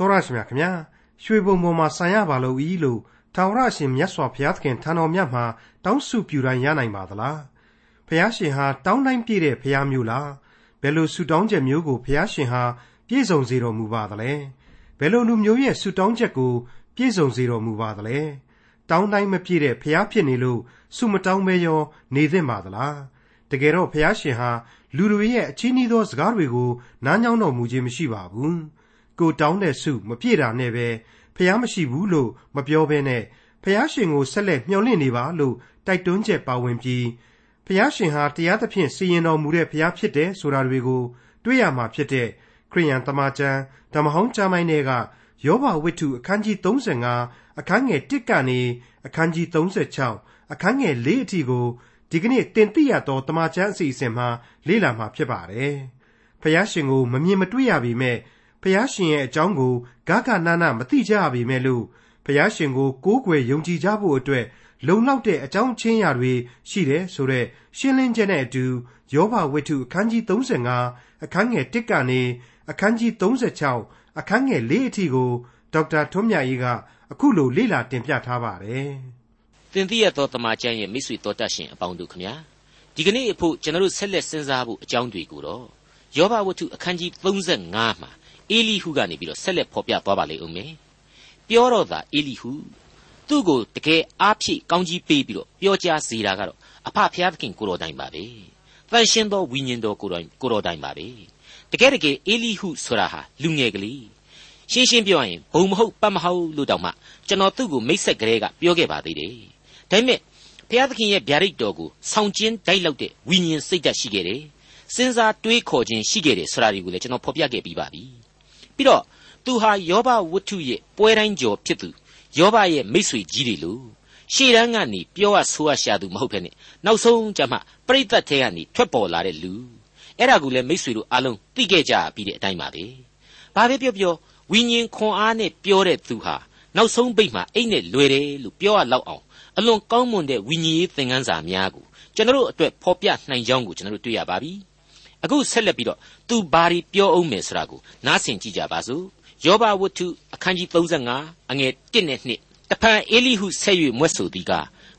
တော်ရရှိမြခင်ဗျာရွှေဘုံပေါ်မှာဆံရပါလို့ဤလို့ထာဝရရှင်မြတ်စွာဘုရားသခင်ထံတော်မြတ်မှာတောင်းစုပြူတိုင်းရနိုင်ပါသလားဘုရားရှင်ဟာတောင်းတိုင်းပြည့်တဲ့ဘုရားမျိုးလားဘယ်လိုဆုတောင်းချက်မျိုးကိုဘုရားရှင်ဟာပြည့်စုံစေတော်မူပါသလဲဘယ်လိုလူမျိုးရဲ့ဆုတောင်းချက်ကိုပြည့်စုံစေတော်မူပါသလဲတောင်းတိုင်းမပြည့်တဲ့ဘုရားဖြစ်နေလို့ဆုမတောင်းမဲရော နေသင့်ပါသလားတကယ်တော့ဘုရားရှင်ဟာလူတွေရဲ့အချင်းဤသောစကားတွေကိုနားညောင်းတော်မူခြင်းမရှိပါဘူး ကိုတောင်းတဲ့ဆုမပြည့်တာနဲ့ပဲဖះမရှိဘူးလို့မပြောဘဲနဲ့ဖះရှင်ကိုဆက်လက်မျှော်လင့်နေပါလို့တိုက်တွန်းချက်ပါဝင်ပြီးဖះရှင်ဟာတရားသဖြင့်စီရင်တော်မူတဲ့ဖះဖြစ်တယ်ဆိုတာတွေကိုတွေ့ရမှာဖြစ်တဲ့ခရိယန်တမန်ကျမ်းဓမ္မဟောင်းကျမ်းပိုင်းတွေကယောဘဝိတ္ထုအခန်းကြီး35အခန်းငယ်1ကနေအခန်းကြီး36အခန်းငယ်4အထိကိုဒီကနေ့တင်ပြရသောတမန်ကျမ်းအစီအစဉ်မှာလေ့လာမှာဖြစ်ပါတယ်။ဖះရှင်ကိုမမြင်မတွေ့ရပေမဲ့ ဖះရှင်ရဲ့အကြောင်းကိုဂဂနာနာမသိကြရပေမဲ့လို့ဖះရှင်ကိုကိုးကွယ်ယုံကြည်ကြဖို့အတွက်လုံလောက်တဲ့အကြောင်းချင်းရာတွေရှိတယ်ဆိုတော့ရှင်းလင်းချက်နဲ့အတူယောဘဝိတ္ထုအခန်းကြီး35အခန်းငယ်1ကနေအခန်းကြီး36အခန်းငယ်4အထိကိုဒေါက်တာထွန်းမြတ်ကြီးကအခုလိုလေ့လာတင်ပြထားပါတယ်။သင်သိရသောတမန်ကျမ်းရဲ့မိတ်ဆွေတော်တတ်ရှင်အပေါင်းတို့ခမညာဒီကနေ့အဖို့ကျွန်တော်တို့ဆက်လက်စဉ်းစားဖို့အကြောင်းတွေကိုတော့ယောဘဝတ္ထုအခန်းကြီး35မှာ အေလိဟုကနေပြီးတော့ဆက်လက်ဖော်ပြသွားပါလိမ့်ဦးမယ်ပြောတော့သာအေလိဟုသူ့ကိုတကယ်အားဖြည့်ကောင်းကြီးပေးပြီးတော့ပြောကြားစေတာကတော့အဖဖျားသခင်ကိုတော်တိုင်ပါပဲတန်ရှင်းသောဝိညာဉ်တော်ကိုတော်ကိုတော်တိုင်ပါပဲတကယ်တကယ်အေလိဟုဆိုတာဟာလူငယ်ကလေးရှင်းရှင်းပြောရရင်ဘုံမဟုတ်ပတ်မဟုတ်လို့တောင်မှကျွန်တော်သူ့ကိုမိတ်ဆက်ကလေးကပြောခဲ့ပါသေးတယ်ဒါပေမဲ့ဘုရားသခင်ရဲ့ဗျာဒိတ်တော်ကိုဆောင်ကျင်းတိုက်လောက်တဲ့ဝိညာဉ်စိတ်ဓာတ်ရှိခဲ့တယ်စဉ်းစားတွေးခေါ်ခြင်းရှိခဲ့တယ်ဆိုတာတွေကိုလည်းကျွန်တော်ဖော်ပြခဲ့ပြီးပါပြီ ပြီးတော့သူဟာယောဘဝတ္ထုရဲ့ပွဲတိုင်းကျော်ဖြစ်သူယောဘရဲ့မိတ်ဆွေကြီးတွေလို့ရှေ့တန်းကနေပြောရဆိုရရှာသူမဟုတ်ဖ ೇನೆ နောက်ဆုံးကျမှပြိတ္တထဲကနေထွက်ပေါ်လာတဲ့လူအဲ့ဒါကိုလည်းမိတ်ဆွေတို့အားလုံးသိခဲ့ကြပြီးတဲ့အတိုင်းပါပဲဘာပဲပြောပြောဝိညာဉ်ခွန်အားနဲ့ပြောတဲ့သူဟာနောက်ဆုံးပိတ်မှာအိတ်နဲ့လွယ်တယ်လို့ပြောရလောက်အောင်အလွန်ကောင်းမွန်တဲ့ဝိညာဉ်ရေးသင်ခန်းစာများကိုကျွန်တော်တို့အတွက်ဖော်ပြနိုင်ကြောင်းကိုကျွန်တော်တို့တွေ့ရပါပြီ အခုဆက်လက်ပြီးတော့သူဘာတွေပြောအောင်မယ်ဆိုတာကိုနားဆင်ကြည့်ကြပါစို့ယောဘဝတ္ထုအခန်းကြီး35အငယ်1နဲ့2တဖန်အေလိဟုဆက်၍မွတ်ဆိုသည်က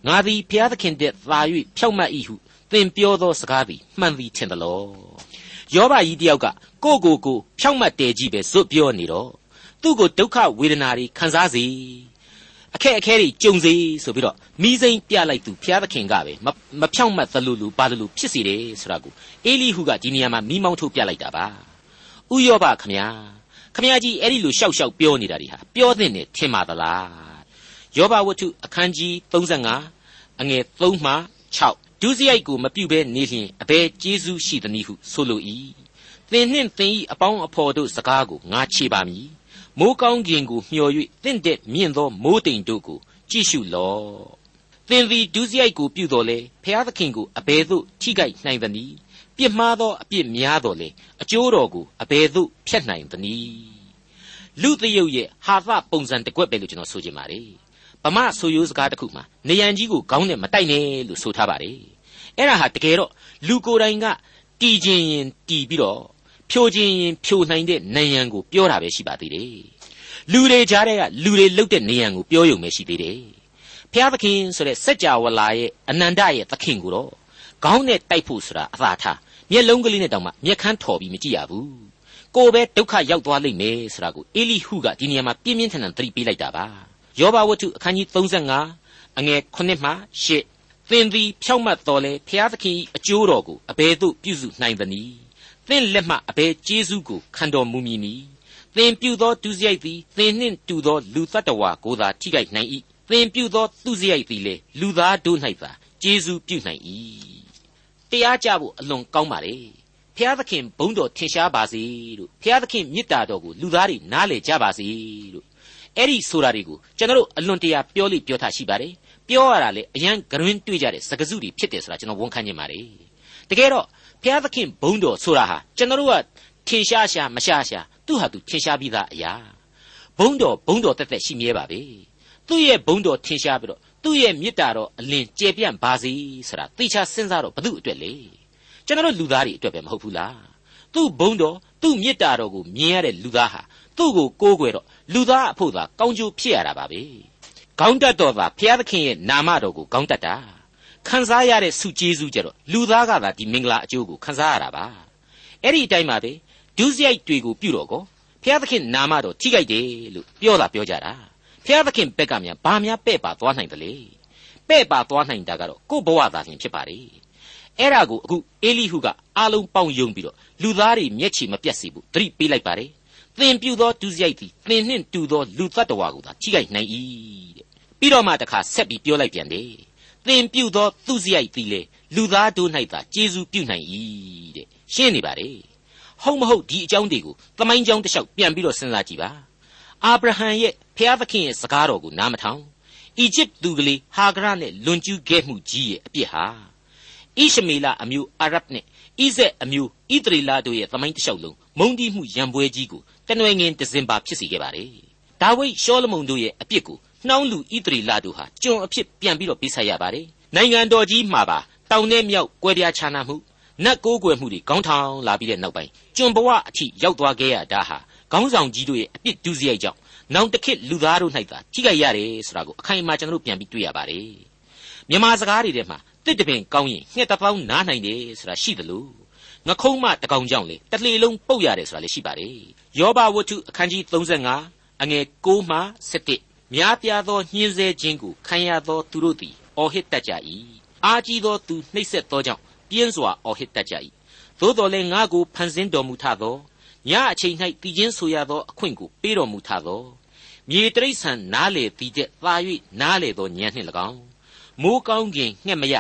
ငါသည်ဘုရားသခင်တည်းသာ၍ဖြောက်မှတ်၏ဟုသင်ပြောသောစကားသည်မှန်သည်ထင်သလောယောဘကြီးတယောက်ကကိုကိုကိုဖြောက်မှတ်တယ်ကြီးပဲဇွတ်ပြောနေတော့သူ့ကိုဒုက္ခဝေဒနာတွေခံစားစေ အခက်အခဲတွေကြုံစေဆိုပြီးတော့မိစိမ့်ပြလိုက်သူဘုရားသခင်ကပဲမဖြောင့်မတ်သလိုလိုပါလိုလိုဖြစ်စေတယ်ဆိုတာကိုအေလိဟုကဒီနေရာမှာမိမောင်းထုတ်ပြလိုက်တာပါဥယောဘခမညာခမညာကြီးအဲ့ဒီလိုရှောက်ရှောက်ပြောနေတာဒီဟာပြောတဲ့နဲ့ထင်ပါသလားယောဘဝတ္ထုအခန်းကြီး35အငယ်3မှ6ဒုစရိုက်ကိုမပြုတ်ဘဲနေလျင်အဘယ်ကျေးဇူးရှိသနည်းဟုဆိုလို၏သင်နှင့်သင်၏အပေါင်းအဖော်တို့စကားကိုငါချေပါမည် မိုးကောင်းကင်ကိုမျှော်၍တင့်တဲ့မြင့်သောမိုးတိမ်တို့ကိုကြည့်ရှုလော့သင်သည်ဒုစရိုက်ကိုပြုတော်လေဖျားသခင်ကိုအဘယ်သို့ထိခိုက်နိုင်သနည်းပြစ်မှားသောအပြစ်များတော်လေအကျိုးတော်ကိုအဘယ်သို့ဖျက်နိုင်သနည်းလူတရုတ်ရဲ့ဟာသပုံစံတစ်ကွက်ပဲလို့ကျွန်တော်ဆိုချင်ပါတယ်ဗမာဆိုရိုးစကားတစ်ခုမှာနေရန်ကြီးကိုခေါင်းနဲ့မတိုက်နဲ့လို့ဆိုထားပါတယ်အဲ့ဒါဟာတကယ်တော့လူကိုယ်တိုင်ကတီခြင်းရင်တီပြီးတော့ ဖြိုခြင်းရင်ဖြိုနိုင်တဲ့နေရန်ကိုပြောတာပဲရှိပါသေးတယ်လူတွေကြားတဲ့ကလူတွေလုတ်တဲ့နေရန်ကိုပြောရုံပဲရှိသေးတယ်ဖျားသခင်ဆိုတဲ့စัจ java လာရဲ့အနန္တရဲ့သခင်ကိုတော့ခေါင်းနဲ့တိုက်ဖို့ဆိုတာအသာထားမျက်လုံးကလေးနဲ့တောင်မှမျက်ခမ်းထော်ပြီးမကြည့်ရဘူးကိုယ်ပဲဒုက္ခရောက်သွားလိမ့်မယ်ဆိုတာကိုအေလိဟုကဒီနေရာမှာပြင်းပြင်းထန်ထန်သတိပေးလိုက်တာပါယောဘဝတ္ထုအခန်းကြီး35အငယ်9မှ10သင်သည်ဖြောက်မတ်တော်လဲဖျားသခင်အကျိုးတော်ကိုအဘယ်သို့ပြုစုနိုင်သနည်း သင်လက်မှအဘယ်ကျေးဇူးကိုခံတော်မူမည်နည်းသင်ပြုသောဒုစရိုက်သည်သင်နှင့်တူသောလူတ attva ကိုသာထိခိုက်နိုင်၏သင်ပြုသောသူစရိုက်သည်လေလူသားတို့၌သာကျေးဇူးပြုနိုင်၏တရားကြဖို့အလွန်ကောင်းပါလေဖျားသခင်ဘုန်းတော်ထင်ရှားပါစေလို့ဖျားသခင်မေတ္တာတော်ကိုလူသားတွေနားလည်ကြပါစေလို့အဲ့ဒီဆိုတာတွေကိုကျွန်တော်တို့အလွန်တရာပြောလိပြောထားရှိပါတယ်ပြောရတာလေအရန်ဂရွင်းတွေ့ကြတဲ့စကားစုတွေဖြစ်တယ်ဆိုတာကျွန်တော်ဝန်ခံနေပါတယ်တကယ်တော့ ဖျားသခင်ဘုန်းတော်ဆိုတာဟာကျွန်တော်တို့ကထင်ရှားရှားမရှားရှားသူ့ဟာသူထင်ရှားပြီးသားအရာဘုန်းတော်ဘုန်းတော်တက်တက်ရှိမြဲပါပဲသူ့ရဲ့ဘုန်းတော်ထင်ရှားပြီးတော့သူ့ရဲ့မေတ္တာတော်အလင်းကျေပြန့်ပါစေဆိုတာသိချစဉ်းစားတော့ဘု து အတွက်လေကျွန်တော်လူသားတွေအတွက်ပဲမဟုတ်ဘူးလားသူ့ဘုန်းတော်သူ့မေတ္တာတော်ကိုမြင်ရတဲ့လူသားဟာသူ့ကိုကိုးကွယ်တော့လူသားအဖို့သာကောင်းကျိုးဖြစ်ရတာပါပဲခေါင်းတက်တော်သာဘုရားသခင်ရဲ့နာမတော်ကိုခေါင်းတက်တာ ခံစားရတဲ့ဆုကျေးဇူးကြတော့လူသားကသာဒီမင်္ဂလာအကျိုးကိုခံစားရတာပါအဲ့ဒီအတိုင်းပါပဲဒုစရိုက်တွေကိုပြုတော့ကောဘုရားသခင်နာမတော်ထိကြိုက်တယ်လို့ပြောတာပြောကြတာဘုရားသခင်ဘက်ကများဘာများပဲ့ပါသွားနိုင်တယ်လေပဲ့ပါသွားနိုင်တာကတော့ကို့ဘဝသားချင်းဖြစ်ပါလေအဲ့ဒါကိုအခုအေလိဟုကအာလုံးပေါင်းယုံပြီးတော့လူသားတွေမျက်ခြေမပြတ်စေဘူးသတိပေးလိုက်ပါတယ်သင်ပြုသောဒုစရိုက်သည်သင်နှင့်တူသောလူတ attva ကိုသာထိခိုက်နိုင်၏တဲ့ပြီးတော့မှတခါဆက်ပြီးပြောလိုက်ပြန်တယ် သင်ပြုသောသူစရိုက်သည်လေလူသားတို့၌သာကျေးဇူးပြုနိုင်၏တဲ့ရှင်းနေပါတယ်ဟုတ်မဟုတ်ဒီအကြောင်းတွေကိုသမိုင်းကြောင်းတစ်လျှောက်ပြန်ပြီးတော့စဉ်းစားကြည့်ပါအာဗြဟံရဲ့ဖျားသခင်ရဲ့စကားတော်ကိုနားမထောင်အီဂျစ်သူကလေးဟာဂရနဲ့လွန်ကျူးခဲ့မှုကြီးရဲ့အပြစ်ဟာဣရှမေလအမျိုးအာရဗ်နဲ့ဣဇက်အမျိုးဣသရေလတို့ရဲ့သမိုင်းတစ်လျှောက်လုံးမုန်းတီးမှုရံပွဲကြီးကိုတနွယ်ငင်ဒဇင်ဘာဖြစ်စေခဲ့ပါတယ်။ဒါဝိဒ်ရှောလမုန်တို့ရဲ့အပြစ်ကို နှောင်းလူဣသရေလတို့ဟာကျွန်အဖြစ်ပြန်ပြီးတော့ပေးဆက်ရပါတယ်။နိုင်ငံတော်ကြီးမှာပါတောင်နဲ့မြောက်ကွဲပြားခြားနားမှုနတ်ကိုးကွယ်မှုတွေခေါင်းထောင်လာပြီးတဲ့နောက်ပိုင်းကျွန်ဘဝအထိရောက်သွားခဲ့ရတာဟာခေါင်းဆောင်ကြီးတို့ရဲ့အပြစ်ဒုစရိုက်ကြောင့်နောင်တခေတ်လူသားတို့၌သာထိခိုက်ရတယ်ဆိုတာကိုအခိုင်အမာကျွန်တော်တို့ပြန်ပြီးတွေ့ရပါတယ်။မြန်မာစကားတွေထဲမှာတစ်တပင်ကောင်းရင်ငှက်တစ်ပေါင်းနားနိုင်တယ်ဆိုတာရှိသလိုငခုံးမတကောင်ကြောင့်လေတလေလုံးပုတ်ရတယ်ဆိုတာလည်းရှိပါတယ်ယောဘဝတ္ထုအခန်းကြီး35အငယ်6မှ7 များပြားသောညှင်းဆဲခြင်းကိုခံရသောသူတို့သည်အော်ဟစ်တတ်ကြ၏အာကြီးသောသူနှိပ်စက်သောကြောင့်ပြင်းစွာအော်ဟစ်တတ်ကြ၏သို့တော်လည်းငါကိုဖန်ဆင်းတော်မူထသောညအချိန်၌တည်ခြင်းဆိုရသောအခွင့်ကိုပေးတော်မူထသောမြေတရိษံနားလေပြီးတဲ့သာ၍နားလေသောဉာဏ်နှင့်၎င်းမိုးကောင်းကင်ငှက်မရ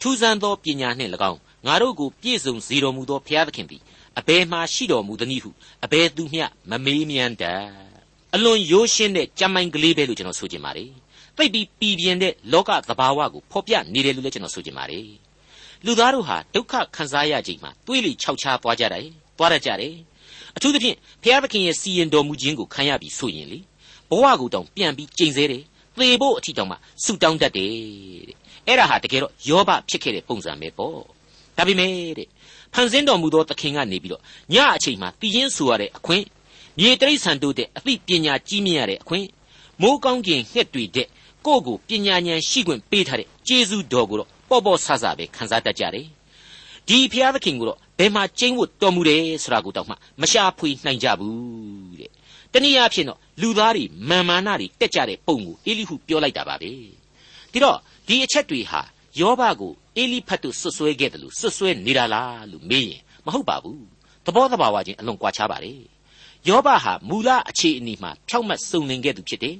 ထူးဆန်းသောပညာနှင့်၎င်းငါတို့ကိုပြည့်စုံစေတော်မူသောဘုရားသခင်သည်အဘယ်မှရှိတော်မူသနည်းဟုအဘယ်သူမျှမမေးမြန်းတတ် အလွန်ရိုးရှင်းတဲ့ကြမ်းမိုင်းကလေးပဲလို့ကျွန်တော်ဆိုချင်ပါတယ်သိပြီးပြည်ပြင်းတဲ့လောကသဘာဝကိုဖော်ပြနေတယ်လို့လည်းကျွန်တော်ဆိုချင်ပါတယ်လူသားတို့ဟာဒုက္ခခံစားရချိန်မှာတွေးလိခြောက်ခြားသွားကြတယ်သွားရကြတယ်အထူးသဖြင့်ဘုရားသခင်ရဲ့စီရင်တော်မူခြင်းကိုခံရပြီးဆိုရင်လေဘဝကိုတောင်ပြန်ပြီးကြိမ်ဆဲတယ်သေဖို့အထီတောင်မှဆူတောင်းတတ်တယ်တဲ့အဲ့ဒါဟာတကယ်တော့ယောဘဖြစ်ခဲ့တဲ့ပုံစံပဲပေါ့ဒါပေမဲ့တဲ့ဖန်ဆင်းတော်မူသောသခင်ကနေပြီးတော့ညအချိန်မှာတည်င်းဆိုရတဲ့အခွင့် မြေတိရစ္ဆာန်တို့တဲ့အသိပညာကြီးမြင့်ရတဲ့အခွင့်မိုးကောင်းကင်ငှက်တွေတဲ့ကိုယ့်ကိုပညာဉာဏ်ရှိခွင့်ပေးထားတဲ့ကျေးဇူးတော်ကိုတော့ပေါ့ပေါ့ဆဆပဲခံစားတတ်ကြတယ်ဒီဖျားသခင်ကိုတော့ဘယ်မှာကျင်းဝတ်တော်မူတယ်ဆိုတာကိုတော့မှမရှာဖွေနိုင်ကြဘူးတဲ့တနည်းအားဖြင့်တော့လူသားတွေမာမာနတွေတက်ကြတဲ့ပုံကိုအေလိဟုပြောလိုက်တာပါပဲဒီတော့ဒီအချက်တွေဟာယောဘကိုအေလိဖတ်တို့ဆွဆွဲခဲ့တယ်လို့ဆွဆွဲနေတာလားလို့မေးရင်မဟုတ်ပါဘူးသဘောတဘာဝချင်းအလွန်ကွာခြားပါတ ယ်ယောဘဟာမူလအခြေအနေမှာဖြောက်မတ်စုံလင်ခဲ့သူဖြစ်တယ်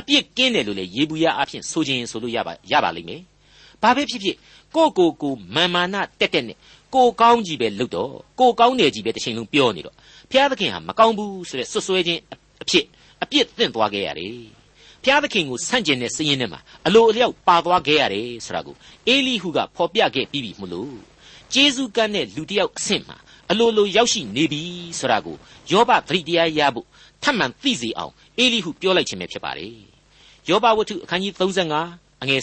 အပြစ်ကင်းတယ်လို့လေယေဘူးယအဖြစ်ဆိုခြင်းဆိုလို့ရပါရပါလိမ့်မယ်ဘာပဲဖြစ်ဖြစ်ကိုကိုကိုမာမာနတက်တက်နဲ့ကိုကောင်းကြီးပဲလုပ်တော့ကိုကောင်းတယ်ကြီးပဲတစ်ချိန်လုံးပြောနေတော့ဘုရားသခင်ဟာမကောင်းဘူးဆိုတဲ့ဆွဆွဲခြင်းအဖြစ်အပြစ်သင့်သွားခဲ့ရတယ်ဘုရားသခင်ကိုဆန့်ကျင်တဲ့စည်ရင်ထဲမှာအလိုအလျောက်ပါသွားခဲ့ရတယ်ဆိုတာကိုအေလိဟုကဖော်ပြခဲ့ပြီးပြီမလို့ဂျေဇုကန်းတဲ့လူတစ်ယောက်အဆင့်မှာ အလိုလိုရောက်ရှိနေပြီဆိုတာကိုယောဘသတိတရားရဖို့ထပ်မံသိစေအောင်အေလိဟုပြောလိုက်ခြင်းပဲဖြစ်ပါတယ်ယောဘဝတ္ထုအခန်းကြီး35အငယ်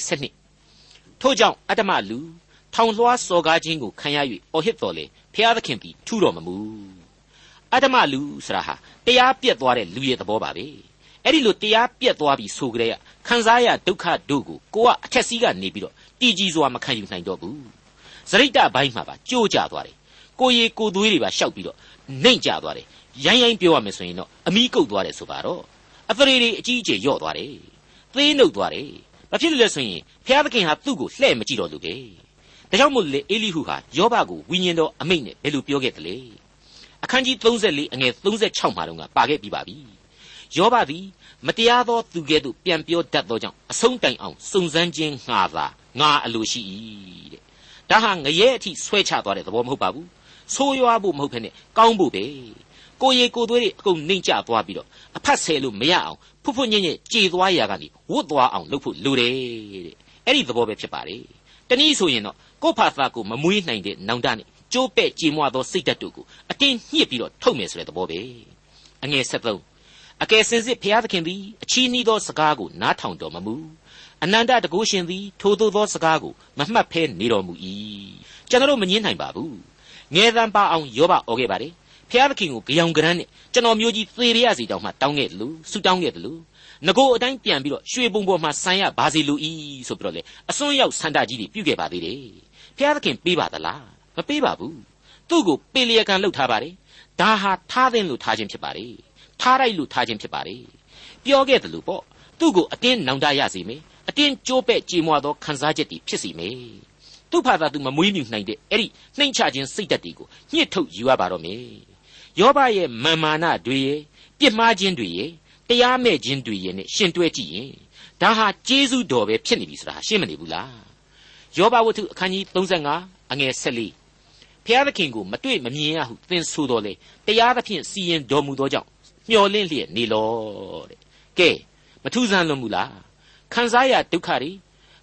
7ထို့ကြောင့်အတ္တမလူထောင်လွှားစော်ကားခြင်းကိုခံရ၍အော်ဟစ်တော်လေဖျားသခင်သည်ထူတော်မမူအတ္တမလူဆိုတာဟာတရားပြက်သွားတဲ့လူရဲ့သဘောပါပဲအဲ့ဒီလိုတရားပြက်သွားပြီဆိုကြတဲ့ခံစားရဒုက္ခတို့ကိုကိုကအထက်စီးကနေပြီးတော့တည်ကြည်စွာမခံယူနိုင်တော့ဘူးစရိတ္တဘိုင်းမှာပါကြိုးကြသွားတယ် ကိုရီကိုသွေးတွေပါရှောက်ပြီးတော့နှိမ့်ကြသွားတယ်ရိုင်းရိုင်းပြောရမယ်ဆိုရင်တော့အမိကုတ်သွားတယ်ဆိုပါတော့အသရေတွေအကြီးအကျယ်ယော့သွားတယ်သေးနှုတ်သွားတယ်ဘာဖြစ်လို့လဲဆိုရင်ဘုရားသခင်ဟာသူ့ကိုလှဲ့မကြည့်တော့လို့ပဲဒါကြောင့်မို့လေအေလိဟုဟာယောဘကိုဝိညာဉ်တော်အမိန့်နဲ့ဘယ်လိုပြောခဲ့သလဲအခန်းကြီး34အငယ်36မှာတော့ပါခဲ့ပြီးပါပြီယောဘသည်မတရားသောသူကဲ့သို့ပြန်ပြောတတ်သောကြောင့်အဆုံးတိုင်အောင်စုံစမ်းခြင်းငှာသာငါအလိုရှိ၏တဲ့ဒါဟာငရဲအထိဆွဲချသွားတဲ့သဘောမဟုတ်ပါဘူး ဆိုးရွားဖို့မဟုတ်ဘဲနဲ့ကောင်းဖို့ပဲကိုရီကိုသွေးတွေအကုန်နှိမ့်ကျသွားပြီးတော့အဖတ်ဆယ်လို့မရအောင်ဖွတ်ဖွတ်ညံ့ညံ့ကြေသွားရာကနေဝတ်သွားအောင်လုပ်ဖို့လိုတယ်တဲ့အဲ့ဒီသဘောပဲဖြစ်ပါတယ်တနည်းဆိုရင်တော့ကိုယ့်ဖာသာကိုမမွေးနိုင်တဲ့နောင်တနဲ့ကျိုးပဲ့ကြေမွသောစိတ်ဓာတ်တို့ကိုအတင်းညှစ်ပြီးတော့ထုတ်မယ်ဆိုတဲ့သဘောပဲအငယ်73အကယ်စင်စစ်ဘုရားသခင်သည်အချီးနှီးသောစကားကိုနားထောင်တော်မမူအနန္တတကုရှင်သည်ထိုသို့သောစကားကိုမမှတ်ဖဲနေတော်မူ၏ကျွန်တော်မငင်းနိုင်ပါဘူး ငယ်တန်းပါအောင်ယောဘဩခဲ့ပါတယ်ဘဖျားသခင်ကိုကြောင်ကရမ်းနဲ့ကျွန်တော်မျိုးကြီးသေရရစီတောင်မှတောင်းခဲ့တယ်လို့ဆူတောင်းခဲ့တယ်လို့ငကိုအတိုင်းပြန်ပြီးတော့ရွှေပုံပေါ်မှာဆန်ရပါစီလူဤဆိုပြီးတော့လေအစွန်းရောက်ဆန္ဒကြီးတွေပြုခဲ့ပါသေးတယ်ဖျားသခင်ပေးပါသလားမပေးပါဘူးသူ့ကိုပေလျက်ကံလှုပ်ထားပါတယ်ဒါဟာထားတဲ့လို့ထားခြင်းဖြစ်ပါတယ်ထားလိုက်လို့ထားခြင်းဖြစ်ပါတယ်ပြောခဲ့တယ်လို့ပေါ့သူ့ကိုအတင်းနောင်တရစေမယ်အတင်းကြိုးပဲ့ကြေမွသောခံစားချက်တွေဖြစ်စီမယ် သူ့ဖာသာသူမမွေးမြူနိုင်တဲ့အဲ့ဒီနှိမ့်ချခြင်းစိတ်ဓာတ်တွေကိုညှစ်ထုတ်ယူရပါတော့မယ်ယောဘရဲ့မာမာနတွေရဲ့ပြစ်မှားခြင်းတွေရဲ့တရားမဲ့ခြင်းတွေရဲ့နဲ့ရှင်တွဲကြည့်ရင်ဒါဟာကျေးဇူးတော်ပဲဖြစ်နေပြီဆိုတာရှင်းမနေဘူးလားယောဘဝတ္ထုအခန်းကြီး35အငယ်14ဖျားသခင်ကိုမတွေ့မမြင်ရဟုသင်ဆိုတော်လေတရားသဖြင့်စီရင်တော်မူသောကြောင့်မျော်လင့်လျက်နေလောတဲ့ကဲမထူးဆန်းလွန်မူလားခံစားရဒုက္ခတွေ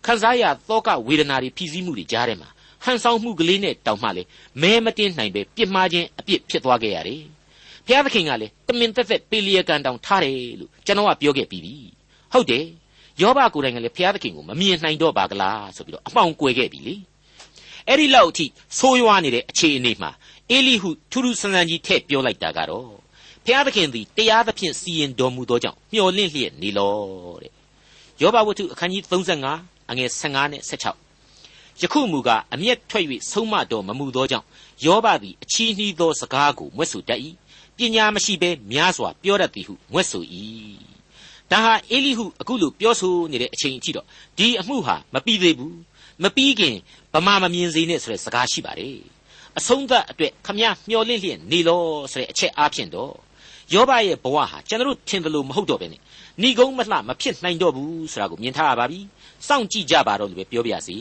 ခံစားရသောကဝေဒနာတွေဖြစ်စည်းမှုတွေကြားထဲမှာဟန်ဆောင်မှုကလေးနဲ့တောင်မှလေမဲမတင်နိုင်ပဲပြစ်မှားခြင်းအပြစ်ဖြစ်သွားခဲ့ရတယ်။ဘုရားသခင်ကလည်းတမင်သက်သက်ပေလျကန်တောင်ထားတယ်လို့ကျွန်တော်ကပြောခဲ့ပြီးပြီ။ဟုတ်တယ်။ယောဘကိုယ်တိုင်ကလည်းဘုရားသခင်ကိုမမြင်နိုင်တော့ပါကလားဆိုပြီးတော့အမှောင်ကွယ်ခဲ့ပြီလေ။အဲ့ဒီလောက်အထိဆိုးရွားနေတဲ့အခြေအနေမှာအေလိဟုထူးထူးဆန်းဆန်းကြီးထည့်ပြောလိုက်တာကတော့ဘုရားသခင်သည်တရားသဖြင့်စီရင်တော်မူသောကြောင့်မျှော်လင့်လျက်နေလောတဲ့။ယောဘဝတ္ထုအခန်းကြီး35 အငယ်15နဲ့16ယခုမူကားအမျက်ထွက်၍ဆုံးမတော်မမူသောကြောင့်ယောဘသည်အချီးနှီးသောစကားကိုမွဲ့ဆိုတတ်၏ပညာမရှိဘဲများစွာပြောတတ်သည်ဟုမွဲ့ဆို၏ဒါဟာအေလိဟုအခုလိုပြောဆိုနေတဲ့အချိန်အထိတော့ဒီအမှုဟာမပြီးသေးဘူးမပြီးခင်ဗမာမမြင်စေနဲ့ဆိုတဲ့စကားရှိပါတယ်အဆုံးသတ်အတွက်ခမည်းမျောလင့်လျက်နေလောဆိုတဲ့အချက်အားဖြင့်တော့ယောဘရဲ့ဘဝဟာကျွန်တော်ထင်တယ်လို့မဟုတ်တော့ဘဲနဲ့ဏီကုန်းမလှမဖြစ်နိုင်တော့ဘူးဆိုတာကိုမြင်ထားရပါပြီ စောင့်ကြည့်ကြပါတော့လို့ပဲပြောပြရစီ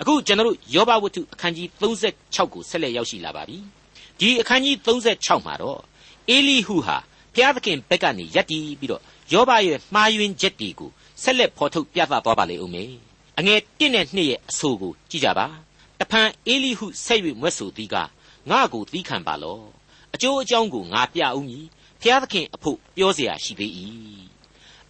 အခုကျွန်တော်တို့ယောဘဝတ္ထုအခန်းကြီး36ကိုဆက်လက်ရောက်ရှိလာပါပြီဒီအခန်းကြီး36မှာတော့အေလိဟုဟာဘုရားသခင်ဘက်ကနေယက်တီးပြီးတော့ယောဘရဲ့မှားယွင်းချက်တွေကိုဆက်လက်ဖော်ထုတ်ပြသသွားပါလေဦးမယ်အငယ်1နဲ့2ရဲ့အဆိုကိုကြည့်ကြပါတဖန်အေလိဟုဆက်၍မွဲ့ဆိုသည်ကငါ့ကိုသီးခံပါလောအကျိုးအကြောင်းကိုငါပြဦးမည်ဘုရားသခင်အဖို့ပြောเสียရှိသေး၏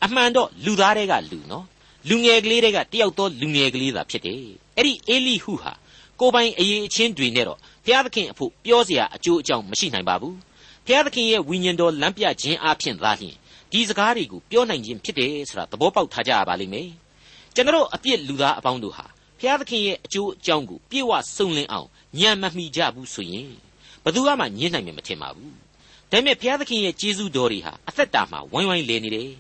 အမှန်တော့လူသားတွေကလူနော် လူငယ်ကလေးတွေကတယောက်သောလူငယ်ကလေးသာဖြစ်တယ်အဲ့ဒီအေလိဟုဟာကိုပိုင်အရေးအချင်းတွေနဲ့တော့ဘုရားသခင်အဖို့ပြောเสียအကျိုးအကြောင်းမရှိနိုင်ပါဘူးဘုရားသခင်ရဲ့ဝိညာဉ်တော်လမ်းပြခြင်းအပြင်သာလျှင်ဒီစကားတွေကိုပြောနိုင်ခြင်းဖြစ်တယ်ဆိုတာသဘောပေါက်ထားကြရပါလိမ့်မယ်ကျွန်တော်အပြစ်လူသားအပေါင်းတို့ဟာဘုရားသခင်ရဲ့အကျိုးအကြောင်းကိုပြေဝစုံလင်အောင်ညံမမိကြဘူးဆိုရင်ဘယ်သူမှညှင်းနိုင်မယ်မထင်ပါဘူးဒါပေမဲ့ဘုရားသခင်ရဲ့ကျေးဇူးတော်တွေဟာအသက်တာမှာဝိုင်းဝိုင်းလေနေတယ်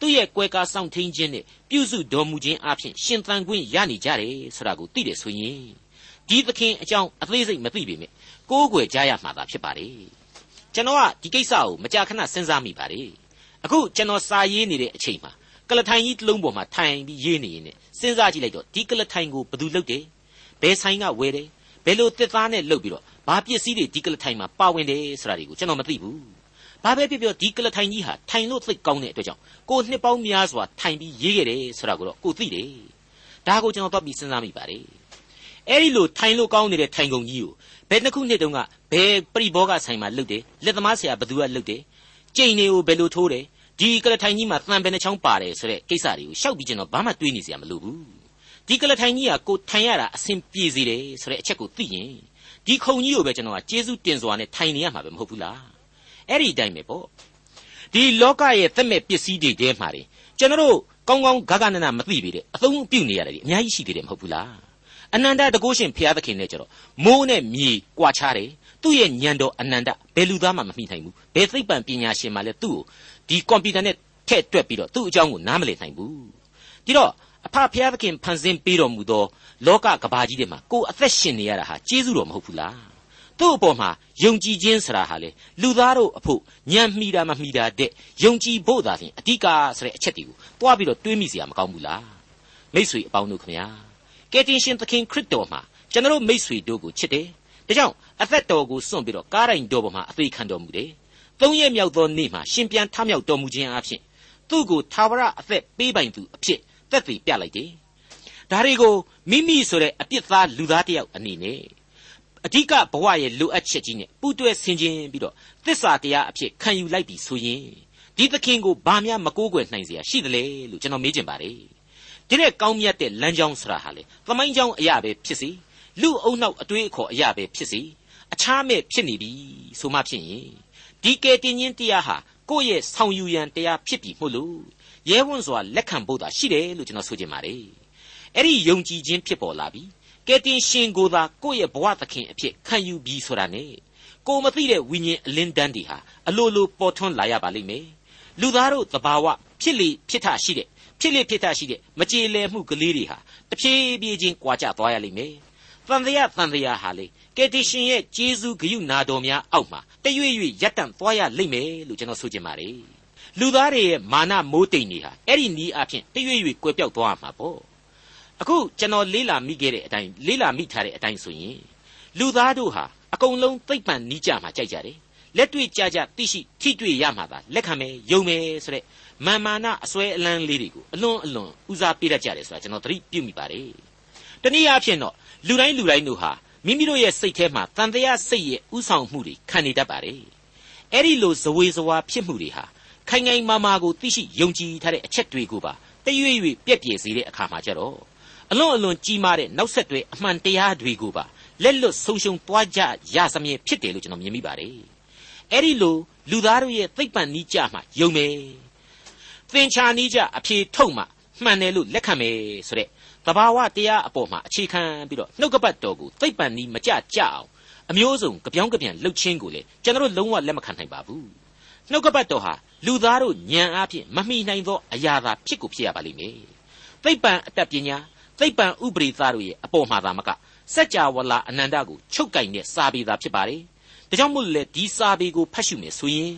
သူ့ရဲ့ကွယ်ကာစောင့်ထိန်ခြင်းနဲ့ပြုစုတော်မူခြင်းအပြင်ရှင်သန်ခွင့်ရနေကြတယ်ဆိုတာကိုသိတယ်ဆိုရင်ဒီသခင်အကြောင်းအသေးစိတ်မသိပေမဲ့ကိုးကွယ်ကြရမှာသာဖြစ်ပါတယ်ကျွန်တော်ကဒီကိစ္စကိုမကြာခဏစဉ်းစားမိပါတယ်အခုကျွန်တော်စာရေးနေတဲ့အချိန်မှာကလထိုင်ကြီးတစ်လုံးပေါ်မှာထိုင်ပြီးရေးနေရင်စဉ်းစားကြည့်လိုက်တော့ဒီကလထိုင်ကိုဘယ်သူလုပ်တယ်ဘယ်ဆိုင်ကဝယ်တယ်ဘယ်လိုတစ်သားနဲ့လုပ်ပြီးတော့ဘာပစ္စည်းတွေဒီကလထိုင်မှာပါဝင်တယ်ဆိုတာတွေကိုကျွန်တော်မသိဘူး ဘာပဲပြောပြောဒီကလထိုင်ကြီးဟာထိုင်လို့သိကောင်းတဲ့အတွက်ကြောင့်ကိုနှစ်ပေါင်းများစွာထိုင်ပြီးရေးခဲ့တယ်ဆိုတာကိုတော့ကိုသိတယ်ဒါကိုကျွန်တော်တော့ပြီးစဉ်းစားမိပါတယ်အဲ့ဒီလိုထိုင်လို့ကောင်းနေတဲ့ထိုင်ကုန်ကြီးကိုဘယ်နှစ်ခုနှစ်တုန်းကဘယ်ပရိဘောဂဆိုင်မှာလုပ်တယ်လက်သမားဆရာဘသူကလုပ်တယ်ကြိမ်တွေကိုဘယ်လိုထိုးတယ်ဒီကလထိုင်ကြီးမှာတန်ဘယ်နှချောင်းပါတယ်ဆိုတဲ့ကိစ္စတွေကိုရှောက်ပြီးကျွန်တော်ဘာမှတွေးနေစရာမလိုဘူးဒီကလထိုင်ကြီးကကိုထိုင်ရတာအဆင်ပြေစေတယ်ဆိုတဲ့အချက်ကိုသိရင်ဒီခုံကြီးကိုပဲကျွန်တော်ကကျေးဇူးတင်စွာနဲ့ထိုင်နေရမှာပဲမဟုတ်ဘူးလား အဲ့ဒီအတိုင်းပဲပေါ့ဒီလောကရဲ့သက်မဲ့ပစ္စည်းတွေထဲမှာတွေကျွန်တော်တို့ကောင်းကောင်းဂဂနနာမသိပေတဲ့အသုံးပြုနေရတယ်ဒီအများကြီးရှိသေးတယ်မဟုတ်ဘူးလားအနန္တတကုရှင်ဘုရားသခင်နဲ့ကြတော့မိုးနဲ့မြေကွာခြားတယ်သူ့ရဲ့ညံတော်အနန္တဘယ်လူသားမှမမိနိုင်ဘူးဘယ်သိပ္ပံပညာရှင်မှလည်းသူ့ကိုဒီကွန်ပျူတာနဲ့ထည့်တွက်ပြီးတော့သူ့အကြောင်းကိုနားမလည်နိုင်ဘူးဒီတော့အဖဖျားသခင်ဖန်ဆင်းပေးတော်မူသောလောကကဘာကြီးတွေမှာကိုယ်အသက်ရှင်နေရတာဟာကျေးဇူးတော်မဟုတ်ဘူးလား သူ့အပေါ်မှာယုံကြည်ခြင်းဆိုတာဟာလေလူသားတို့အဖို့ညံမိတာမမိတာတဲ့ယုံကြည်ဖို့သာလျှင်အဓိကဆိုတဲ့အချက်တွေကိုတွားပြီးတော့တွေးမိစရာမကောင်းဘူးလားမိษွေအပေါင်းတို့ခင်ဗျာကယ်တင်ရှင်သခင်ခရစ်တော်မှာကျွန်တော်မိษွေတို့ကိုချစ်တယ်ဒါကြောင့်အသက်တော်ကိုစွန့်ပြီးတော့ကားတိုင်တော်ပေါ်မှာအသေးခံတော်မူတယ်သုံးရက်မြောက်သောနေ့မှာရှင်ပြန်ထမြောက်တော်မူခြင်းအဖြစ်သူ့ကိုသာဝရအသက်ပေးပိုင်သူအဖြစ်သက်သေပြလိုက်တယ်ဒါတွေကိုမိမိဆိုတဲ့အပြစ်သားလူသားတယောက်အနေနဲ့ အဓိကဘဝရဲ့လိုအပ်ချက်ကြီးနဲ့ပူးတွဲဆင်ခြင်ပြီးတော့သစ္စာတရားအဖြစ်ခံယူလိုက်ပြီဆိုရင်ဒီသခင်ကိုဘာများမကိုးကွယ်နိုင်စရာရှိသလဲလို့ကျွန်တော်မေးချင်ပါတယ်ဒီနဲ့ကောင်းမြတ်တဲ့လမ်းကြောင်းဆိုတာဟာလေသမိုင်းကြောင်းအရာပဲဖြစ်စီလူအုံနောက်အတွေးအခေါ်အရာပဲဖြစ်စီအခြားမဲ့ဖြစ်နေပြီဆိုမှဖြစ်ရင်ဒီကယ်တင်ရှင်တရားဟာကိုယ့်ရဲ့ဆောင်ယူရန်တရားဖြစ်ပြီမဟုတ်လို့ရဲဝံ့စွာလက်ခံဖို့သာရှိတယ်လို့ကျွန်တော်ဆိုချင်ပါတယ်အဲ့ဒီယုံကြည်ခြင်းဖြစ်ပေါ်လာပြီး ကယ်တင်ရှင်ကိုသာကိုယ့်ရဲ့ဘဝသခင်အဖြစ်ခံယူပြီးဆိုတာနဲ့ကိုမသိတဲ့ဝိညာဉ်အလင်းတန်းတွေဟာအလိုလိုပေါ်ထွန်းလာရပါလိမ့်မယ်လူသားတို့သဘာဝဖြစ်လေဖြစ်ထရှိတဲ့ဖြစ်လေဖြစ်ထရှိတဲ့မကြေလည်မှုကလေးတွေဟာတဖြည်းဖြည်းချင်းကွာကျသွားရလိမ့်မယ်တန်တရားတန်တရားဟာလေကယ်တင်ရှင်ရဲ့ဂျေဇုဂရုနာတော်များအောက်မှာတရွေ့ရွေ့ရပ်တန့်သွားရလိမ့်မယ်လို့ကျွန်တော်ဆိုချင်ပါတယ်လူသားတွေရဲ့မာနမိုးတိမ်တွေဟာအဲ့ဒီနီးအဖြစ်တရွေ့ရွေ့ကွယ်ပြောက်သွားမှာပေါ့ အခုကျွန်တော်လေးလာမိခဲ့တဲ့အတိုင်းလေးလာမိထားတဲ့အတိုင်းဆိုရင်လူသားတို့ဟာအကုန်လုံးသိပ်ပံနီးကြမှာကြိုက်ကြတယ်လက်တွေ့ကြကြသိရှိထိတွေ့ရမှာသာလက်ခံမယ်ယုံမယ်ဆိုတဲ့မာမာနအစွဲအလန်းလေးတွေကိုအလွန်အလွန်ဦးစားပေးတတ်ကြတယ်ဆိုတာကျွန်တော်သတိပြုမိပါတယ်တနည်းအားဖြင့်တော့လူတိုင်းလူတိုင်းတို့ဟာမိမိတို့ရဲ့စိတ်ထဲမှာတန်တရားစိတ်ရဲ့ဥဆောင်မှုတွေခံနေတတ်ပါတယ်အဲ့ဒီလိုဇဝေဇဝါဖြစ်မှုတွေဟာခိုင်ခိုင်မာမာကိုသိရှိယုံကြည်ထားတဲ့အချက်တွေကိုပါတရွေ့ရွေ့ပြက်ပြယ်စေတဲ့အခါမှာကြတော့ အလွန်အလွန်ကြီးမားတဲ့နောက်ဆက်တွဲအမှန်တရားတွေကိုပါလက်လွတ်ဆုံးရှုံးသွားကြရစမြဲဖြစ်တယ်လို့ကျွန်တော်မြင်မိပါတယ်အဲ့ဒီလိုလူသားတို့ရဲ့သိပ္ပံနိကြမှာယုံမယ်သင်္ချာနိကြအဖြေထုတ်မှမှန်တယ်လို့လက်ခံမယ်ဆိုတဲ့တဘာဝတရားအပေါ်မှာအခြေခံပြီးတော့နှုတ်ကပတ်တော်ကိုသိပ္ပံနိမကြကြအောင်အမျိုးစုံကြပြောင်းကြပြန်လှုပ်ချင်းကိုလေကျွန်တော်တို့လုံးဝလက်မခံနိုင်ပါဘူးနှုတ်ကပတ်တော်ဟာလူသားတို့ဉာဏ်အားဖြင့်မမိနိုင်သောအရာသာဖြစ်ကိုဖြစ်ရပါလိမ့်မယ်သိပ္ပံအတတ်ပညာ သိပ္ပံဥပရိသတို့ရဲ့အပေါ်မှာသာမကစัจ java လာအနန္တကိုချုပ်ကင်တဲ့စာပေသာဖြစ်ပါတယ်ဒါကြောင့်မို့လေဒီစာပေကိုဖတ်ရှုမယ်ဆိုရင်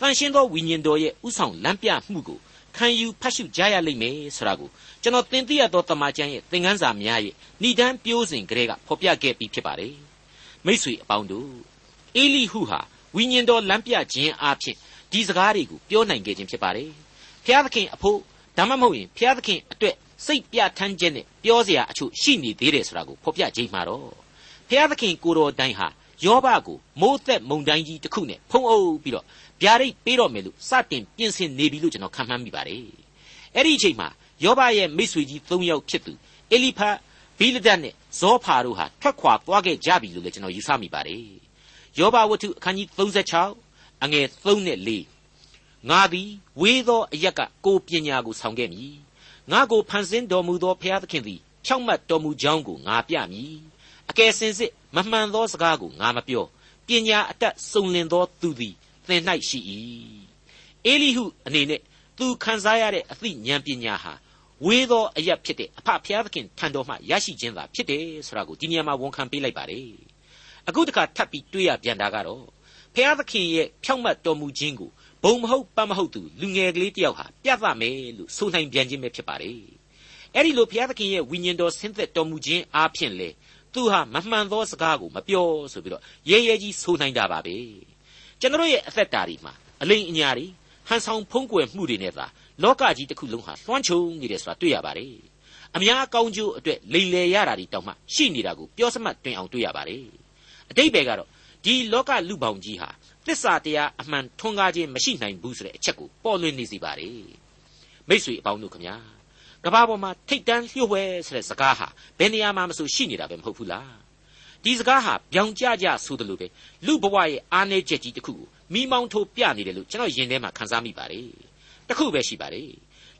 တန်ရှင်းသောဝိညာဉ်တော်ရဲ့ဥဆောင်လမ်းပြမှုကိုခံယူဖတ်ရှုကြရလိမ့်မယ်ဆိုတာကိုကျွန်တော်သင်သိရသောတမန်ကျမ်းရဲ့သင်ခန်းစာများရဲ့ဏိဒန်းပြိုးစဉ်ကလေးကဖော်ပြခဲ့ပြီးဖြစ်ပါတယ်မိษွေအပေါင်းတို့အေလိဟုဟာဝိညာဉ်တော်လမ်းပြခြင်းအဖြစ်ဒီစကားတွေကိုပြောနိုင်ခဲ့ခြင်းဖြစ်ပါတယ်ဖျားသခင်အဖို့ဒါမှမဟုတ်ရင်ဖျားသခင်အတွက် စိတ်ပြထမ်းခြင်းနဲ့ပြောစရာအချို့ရှိနေသေးတယ်ဆိုတာကိုဖော်ပြခြင်းမှာတော့ဖျားသခင်ကိုတော်တိုင်ဟာယောဘကိုမိုးသက်မုန်တိုင်းကြီးတစ်ခုနဲ့ဖုံးအုပ်ပြီးတော့ဗျာဒိတ်ပေးတော့မယ်လို့စတင်ပြင်ဆင်နေပြီလို့ကျွန်တော်ခံမှန်းမိပါတယ်အဲ့ဒီအချိန်မှာယောဘရဲ့မိတ်ဆွေကြီး၃ယောက်ဖြစ်သူအေလိဖတ်ဘိလဒတ်နဲ့ဇောဖာတို့ဟာထွက်ခွာသွားခဲ့ကြပြီလို့လည်းကျွန်တော်ယူဆမိပါတယ်ယောဘဝတ္ထုအခန်းကြီး36အငယ်3နဲ့4ငါသည်ဝေးသောအရက်ကကိုပညာကိုဆောင်ခဲ့မည် ငါကိုဖန်ဆင်းတော်မူသောဘုရားသခင်သည်ဖြောင့်မတ်တော်မူကြောင်းကိုငါပြမည်အကယ်စင်စစ်မမှန်သောစကားကိုငါမပြောပညာအတတ်စုံလင်သောသူသည်သင်၌ရှိ၏အေလိဟုအနေနဲ့သူခံစားရတဲ့အသိဉာဏ်ပညာဟာဝေးသောအရက်ဖြစ်တဲ့အဖဖျားသခင်ထံတော်မှရရှိခြင်းသာဖြစ်တယ်ဆိုတာကိုဒီနေရာမှာဝန်ခံပေးလိုက်ပါတယ်အခုတခါထပ်ပြီးတွေးရပြန်တာကတော့ဖျားသခင်ရဲ့ဖြောင့်မတ်တော်မူခြင်းကို ဘုံမဟုတ်ပတ်မဟုတ်သူလူငယ်ကလေးတယောက်ဟာပြသမယ်လို့ဆိုနိုင်ပြန်ခြင်းပဲဖြစ်ပါတယ်အဲ့ဒီလိုဘုရားသခင်ရဲ့ဝိညာဉ်တော်ဆင်းသက်တော်မူခြင်းအားဖြင့်လေသူဟာမမှန်သောစကားကိုမပြောဆိုပြီးတော့ရဲရဲကြီးဆိုနိုင်တာပါပဲကျွန်တော်ရဲ့အသက်တာဒီမှာအလိမ်အညာတွေဟန်ဆောင်ဖုံးကွယ်မှုတွေနဲ့သာလောကကြီးတစ်ခုလုံးဟာလွှမ်းခြုံနေတယ်ဆိုတာတွေ့ရပါတယ်အများအကောင်းကျိုးအတွက်လိမ်လည်ရတာဒီတောင်မှရှိနေတာကိုပြောစမှတ်တွင်အောင်တွေ့ရပါတယ်အတိတ်ပဲကတော့ဒီလောကလူပေါင်းကြီးဟာ သစ္စာတရားအမှန်ထွန်းကားခြင်းမရှိနိုင်ဘူးဆိုတဲ့အချက်ကိုပေါ်လွင်နေစီပါတယ်မိษွေအပေါင်းတို့ခမညာကဘာပေါ်မှာထိတ်တန်းလျှို့ဝဲဆိုတဲ့စကားဟာဘယ်နေရာမှာမဆိုရှိနေတာပဲမဟုတ်ဘူးလားဒီစကားဟာပြောင်ကြကြဆိုတယ်လို့ပဲလူဘဝရဲ့အားနည်းချက်ကြီးတစ်ခုကိုမိမောင်းထိုးပြနေတယ်လို့ကျွန်တော်ယင်ထဲမှာခန်းစားမိပါတယ်တခုပဲရှိပါတယ်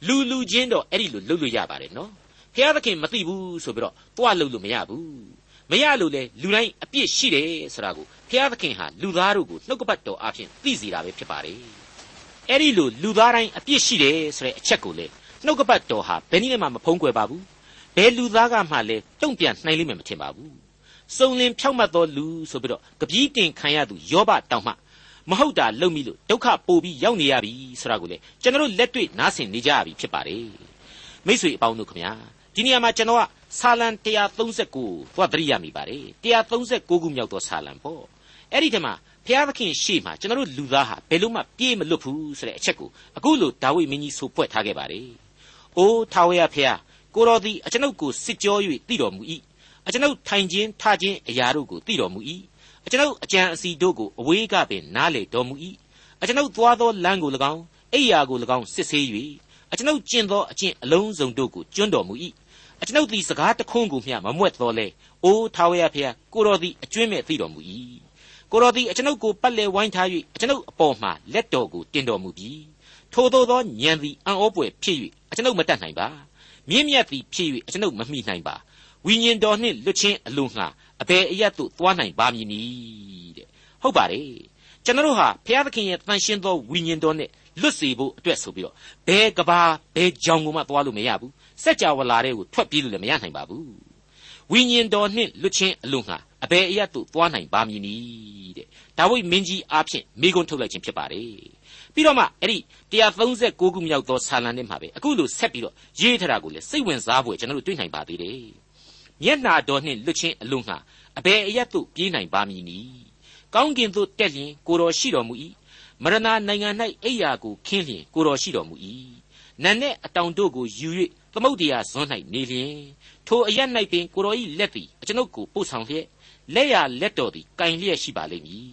လူလူချင်းတော့အဲ့ဒီလိုလုပ်လို့ရပါတယ်နော်ဖျားသခင်မသိဘူးဆိုပြီးတော့တွားလုပ်လို့မရဘူး မရလို့လေလူတိုင်းအပြစ်ရှိတယ်ဆိုတာကိုဖျားသခင်ဟာလူသားတို့ကိုနှုတ်ကပတ်တော်အဖြစ်သိစေတာပဲဖြစ်ပါတယ်အဲ့ဒီလိုလူသားတိုင်းအပြစ်ရှိတယ်ဆိုတဲ့အချက်ကိုလေနှုတ်ကပတ်တော်ဟာဘယ်နည်းနဲ့မှမဖုံးကွယ်ပါဘူးဘယ်လူသားကမှလည်းတုံ့ပြန်နိုင်လိမ့်မယ်မထင်ပါဘူးစုံလင်ဖြောက်မှတ်သောလူဆိုပြီးတော့ကပီးတင်ခံရသူယောဘတောင်မှမဟုတ်တာလုပ်မိလို့ဒုက္ခပိုပြီးရောက်နေရပြီဆိုတာကိုလေကျွန်တော်လက်တွေ့နားဆင်နေကြရပြီဖြစ်ပါတယ်မိတ်ဆွေအပေါင်းတို့ခမညာ ဒီနေရာမှာကျွန်တော်ကဆာလံ139သွားသတိရမိပါတယ်139ခုမြောက်သောဆာလံပေါ့အဲ့ဒီတမှာဘုရားသခင်ရှေ့မှာကျွန်တော်တို့လူသားဟာဘယ်လို့မှပြေးမလွတ်ဘူးဆိုတဲ့အချက်ကိုအခုလိုဒါဝိမင်းကြီးဆိုဖွဲ့ထားခဲ့ပါတယ်။အိုးထာဝရဘုရားကိုတော်သည်အကျွန်ုပ်ကိုစစ်ကြော၍တည်တော်မူ၏။အကျွန်ုပ်ထိုင်ခြင်းထခြင်းအရာတို့ကိုတည်တော်မူ၏။အကျွန်ုပ်အကြံအစီတို့ကိုအဝေးကပင်နားလေတော်မူ၏။အကျွန်ုပ်သွားသောလမ်းကို၎င်းအိယာကို၎င်းစစ်ဆေး၍အကျွန်ုပ်ကျင့်သောအကျင့်အလုံးစုံတို့ကိုကျွန်းတော်မူ၏။ အကျွန်ုပ်သည်စကားတခွန်းကိုမျှမမွက်တော်လဲ။အိုးထာဝရဘုရားကိုတော်သည်အကျွင့်မဲ့သိတော်မူ၏ကိုတော်သည်အကျွန်ုပ်ကိုပတ်လည်ဝိုင်းထား၍အကျွန်ုပ်အပေါ်မှာလက်တော်ကိုတင်တော်မူပြီးထိုသောသောညံသည်အံ့ဩပွေဖြစ်၍အကျွန်ုပ်မတတ်နိုင်ပါမြင့်မြတ်သည်ဖြစ်၍အကျွန်ုပ်မမိနိုင်ပါဝိညာဉ်တော်နှင့်လွတ်ချင်းအလိုငှာအဘယ်အရတ်သို့သွားနိုင်ပါမည်နည်းတဲ့ဟုတ်ပါတယ်ကျွန်တော်တို့ဟာဘုရားသခင်ရဲ့တန်ရှင်းသောဝိညာဉ်တော်နဲ့လွတ်စေဖို့အတွက်ဆိုပြီးတော့ဘယ်ကဘာဘယ်ကြောင်ကိုမှသွားလို့မရဘူး စัจ java လာတဲ့ကိုထွက်ပြေးလို့လည်းမရနိုင်ပါဘူးဝိညာဉ်တော်နှင့်လွတ်ချင်းအလို့ငှာအဘယ်အရတ်သို့သွားနိုင်ပါမည်နည်းတဲ့ဒါဝိမင်းကြီးအားဖြင့်မိကွန်းထုတ်လိုက်ခြင်းဖြစ်ပါတယ်ပြီးတော့မှအဲ့ဒီ136ခုမြောက်သောဆာလံထဲမှာပဲအခုလိုဆက်ပြီးတော့ရေးထားတာကိုလေစိတ်ဝင်စားဖို့ကျွန်တော်တို့တွေ့နိုင်ပါသေးတယ်မျက်နာတော်နှင့်လွတ်ချင်းအလို့ငှာအဘယ်အရတ်သို့ပြေးနိုင်ပါမည်နည်းကောင်းကင်သို့တက်လျင်ကိုတော်ရှိတော်မူ၏မရဏနိုင်ငံ၌အိယာကိုခင်းလျင်ကိုတော်ရှိတော်မူ၏နတ်နဲ့အတောင်တို့ကိုယူ၍ သမုတ်တရားဇွန်း၌နေလျင်ထိုအရ၌ပင်ကိုတော်၏လက်သည်အကျွန်ုပ်ကိုပို့ဆောင်လျက်လက်ရလက်တော်သည်ကင်လျက်ရှိပါလိမ့်မည်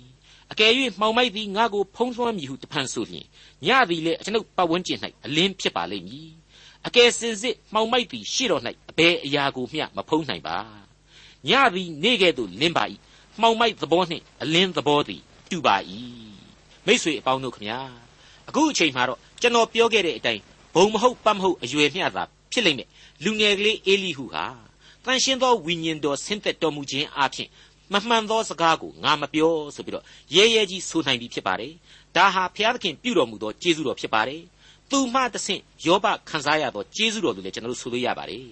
အကယ်၍မှောင်မိုက်သည်ငါကိုဖုံးလွှမ်းမည်ဟုတဖန်ဆိုလျင်ညသည်လည်းအကျွန်ုပ်ပတ်ဝန်းကျင်၌အလင်းဖြစ်ပါလိမ့်မည်အကယ်စင်စစ်မှောင်မိုက်သည်ရှေ့တော်၌အဘယ်အရာကိုမျှမဖုံးနိုင်ပါညသည်နေကဲ့သို့လင်းပါ၏မှောင်မိုက်သဘောနှင့်အလင်းသဘောသည်တူပါ၏မိษွေအပေါင်းတို့ခမညာအခုအချိန်မှာတော့ကျွန်တော်ပြောခဲ့တဲ့အတိုင်းဘုံမဟုတ်ပတ်မဟုတ်အရွယ်မျှသာ ဖြစ်လိမ့်မယ်လူငယ်ကလေးအေလိဟုဟာတန်ရှင်းသောဝိညာဉ်တော်ဆင်းသက်တော်မူခြင်းအပြင်မမှန်သောစကားကိုငါမပြောဆိုပြီးတော့ရဲရဲကြီးဆိုနိုင်ပြီဖြစ်ပါတယ်ဒါဟာဘုရားသခင်ပြုတော်မူသောကျေးဇူးတော်ဖြစ်ပါတယ်သူမှတဆင့်ယောဘခံစားရသောကျေးဇူးတော်လို့လည်းကျွန်တော်တို့ဆိုလို့ရပါတယ်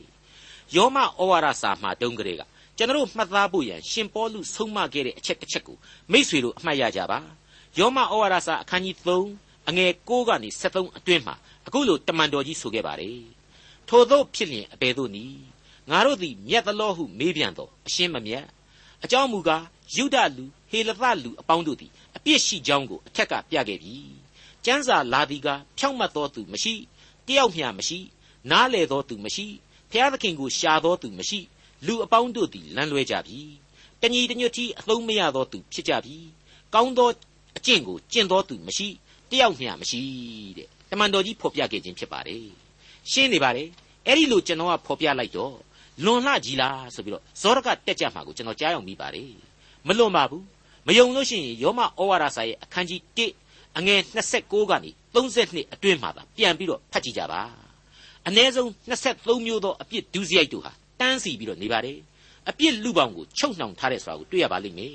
ယောမဩဝါဒစာမှာတုန်းကလေးကကျွန်တော်တို့မှတ်သားဖို့ရန်ရှင်ပေါလုဆုံးမခဲ့တဲ့အချက်တစ်ချက်ကိုမိษွေတို့အမှတ်ရကြပါယောမဩဝါဒစာအခန်းကြီး3အငယ်6ကနေ73အတွင်းမှာအခုလိုတမန်တော်ကြီးဆိုခဲ့ပါတယ် ထို့သောဖြစ်လျင်အဘယ်သို့နည်းငါတို့သည်မြတ်သလောဟုမေးပြန်တော့အရှင်းမမြတ်အကြောင်းမူကားယုဒလူဟေလသလူအပေါင်းတို့သည်အပြစ်ရှိကြောင်းကိုအထက်ကပြခဲ့ပြီကျမ်းစာလာသည်ကဖြောင့်မတ်သောသူမရှိတယောက်မျှမရှိနားလေသောသူမရှိဖျားသခင်ကိုရှာသောသူမရှိလူအပေါင်းတို့သည်လမ်းလွဲကြပြီတညီတညွတ်ကြီးအသုံးမရသောသူဖြစ်ကြပြီကောင်းသောအကျင့်ကိုကျင့်တော်သူမရှိတယောက်မျှမရှိတဲ့တမန်တော်ကြီးဖော်ပြခဲ့ခြင်းဖြစ်ပါတယ် ရှင်းနေပါတယ်အဲ့ဒီလိုကျွန်တော်ကဖော်ပြလိုက်တော့လွန်လှကြီးလားဆိုပြီးတော့ဇောရကတက်ကြမှာကိုကျွန်တော်ကြားရောက်မိပါတယ်မလွန်ပါဘူးမယုံလို့ရှိရင်ယောမဩဝါဒစာရဲ့အခန်းကြီး1အငယ်26ကနေ32အတွင်းမှာသာပြန်ပြီးတော့ဖတ်ကြည့်ကြပါအ ਨੇ ဆုံး23မျိုးသောအပြစ်ဒုစရိုက်တို့ဟာတန်းစီပြီးတော့နေပါတယ်အပြစ်လူပောင်ကိုချုပ်နှောင်ထားတဲ့ဆိုတာကိုတွေ့ရပါလိမ့်မယ်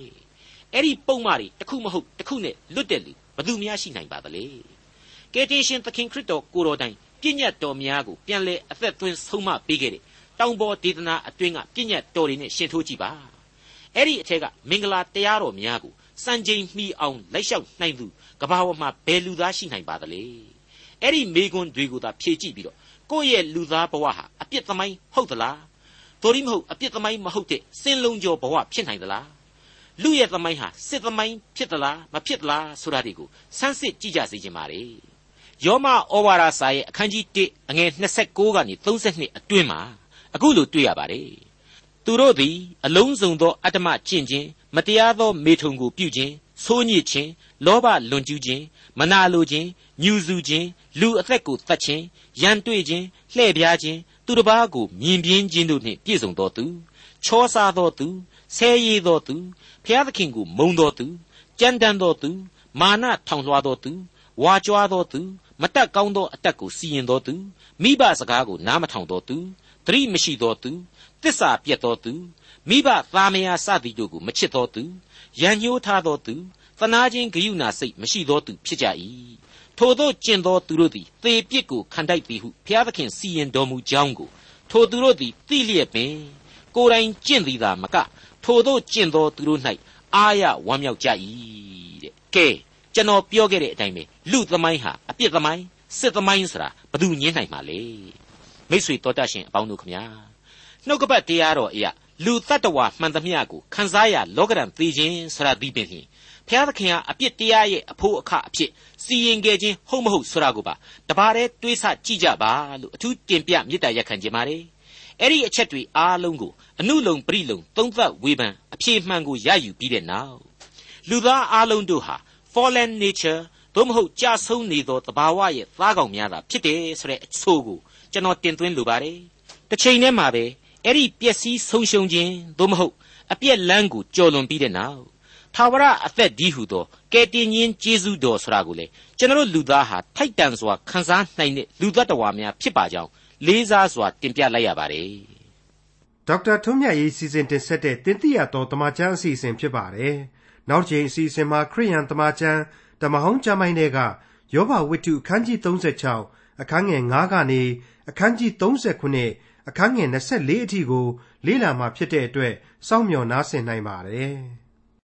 အဲ့ဒီပုံမှားတွေတစ်ခုမဟုတ်တစ်ခုနဲ့လွတ်တဲ့လူဘယ်သူများရှိနိုင်ပါသလဲကယ်တင်ရှင်သခင်ခရစ်တော်ကိုတော်တိုင် ပြည့်ညတ်တော်များကိုပြန်လဲအသက်သွင်းဆုံးမပေးခဲ့တဲ့တောင်ပေါ်ဒေသနာအတွင်းကပြည့်ညတ်တော်တွေနဲ့ရှင်ထိုးကြည့်ပါအဲ့ဒီအထက်ကမင်္ဂလာတရားတော်များကိုစံချိန်မှီအောင်လိုက်လျှောက်နိုင်သူကဘာဝမှာဘယ်လူသားရှိနိုင်ပါသလဲအဲ့ဒီမေကွန်းတွေကိုသာဖြေကြည့်ပြီးတော့ကိုယ့်ရဲ့လူသားဘဝဟာအပြစ်သမိုင်းဟုတ်သလားသို့မဟုတ်အပြစ်သမိုင်းမဟုတ်တဲ့စင်လုံးကျော်ဘဝဖြစ်နိုင်သလားလူရဲ့သမိုင်းဟာစစ်သမိုင်းဖြစ်သလားမဖြစ်သလားဆိုတာတွေကိုစမ်းစစ်ကြည့်ကြစေချင်ပါ रे ယောမဩဝါဒစာရဲ့အခန်းကြီး1အငယ်26ကနေ32အတွင်းမှာအခုလိုတွေ့ရပါတယ်သူတို့သည်အလုံးစုံသောအတ္တမကျင့်ခြင်းမတရားသောမေထုံကိုပြုခြင်းဆိုးညစ်ခြင်းလောဘလွန်ကျူးခြင်းမနာလိုခြင်းညှူဆူခြင်းလူအသက်ကိုတတ်ခြင်းရန်တွေ့ခြင်းလှဲ့ပြားခြင်းသူတစ်ပါးကိုမြင်ပြင်းခြင်းတို့နှင့်ပြည့်စုံသောသူချောစားသောသူဆဲရည်သောသူဖျားသခင်ကိုမုံသောသူကြမ်းတမ်းသောသူမာနထောင်လွှားသောသူဝါကြွားသောသူ မတက်ကောင်းသောအတက်ကိုစီရင်သောသူမိဘစကားကိုနားမထောင်သောသူသတိမရှိသောသူတစ္ဆာပြတ်သောသူမိဘသားမယားစသည်တို့ကိုမချစ်သောသူရန်ညှိုးထားသောသူသနာချင်းဂယုဏစိတ်မရှိသောသူဖြစ်ကြ၏ထိုသောကျင့်သောသူတို့သည်သေပြစ်ကိုခံတိုက်သည်ဟုဘုရားသခင်စီရင်တော်မူကြောင်းကိုထိုသူတို့သည်သိလျက်ပင်ကိုယ်တိုင်ကျင့်သည်သာမကထိုသောကျင့်သောသူတို့၌အာရဝမ်းမြောက်ကြ၏တဲ့ကဲကျွန်တော်ပြောခဲ့တဲ့အတိုင်းပဲ လူသမိုင်းဟာအပြစ်သမိုင်းစစ်သမိုင်းဆိုတာဘယ်သူညင်းနိုင်မှာလဲမိษွေတော်တတ်ရှင်အပေါင်းတို့ခမညာနှုတ်ကပတ်တရားတော်အရာလူတ attva မှန်သမျှကိုခန်းစားရလောကရန်သိခြင်းဆိုတာဒီပင်ဖြင့်ဖျားသခင်ဟာအပြစ်တရားရဲ့အဖို့အခအဖြစ်စီရင်ခဲ့ခြင်းဟုတ်မဟုတ်ဆိုတာကိုပါတပါးတည်းတွေးဆကြည့်ကြပါလို့အထူးတင်ပြမေတ္တာရက်ခံခြင်းပါတယ်အဲ့ဒီအချက်တွေအားလုံးကိုအနုလုံပရိလုံသုံးသပ်ဝေဖန်အဖြေမှန်ကိုရယူပြီးတဲ့နောက်လူသားအားလုံးတို့ဟာ fallen nature သို့မဟုတ်ကြဆုံးနေသောတဘာဝရဲ့သားကောင်များသာဖြစ်တယ်ဆိုတဲ့အဆိုကိုကျွန်တော်တင်သွင်းလိုပါတယ်တစ်ချိန်တည်းမှာပဲအဲ့ဒီပျက်စီးဆုံးရှုံးခြင်းသို့မဟုတ်အပြက်လန်းကိုကြော်လွန်ပြီးတဲ့နောက်ထာဝရအသက်ဒီဟုသောကယ်တင်ရှင်ကျေးဇူးတော်ဆိုတာကိုလေကျွန်တော်လူသားဟာထိုက်တန်စွာခံစားနိုင်တဲ့လူသက်တော်များဖြစ်ပါကြောင်းလေးစားစွာတင်ပြလိုက်ရပါတယ်ဒေါက်တာထွန်းမြတ်ရေးစီစဉ်တင်ဆက်တဲ့တင်ပြရတော်တမချန်းအစီအစဉ်ဖြစ်ပါတယ်နောက်ချိန်အစီအစဉ်မှာခရိယန်တမချန်း ဓမ္မဟောင်းကျမ်းပိုင်းတွေကယောဘဝတ္ထုအခန်းကြီး36အခန်းငယ်9ကနေအခန်းကြီး39အခန်းငယ်24အထိကို လေ့လာမှာဖြစ်တဲ့အတွက်စောင့်မျှော်နားဆင်နိုင်ပါတယ်။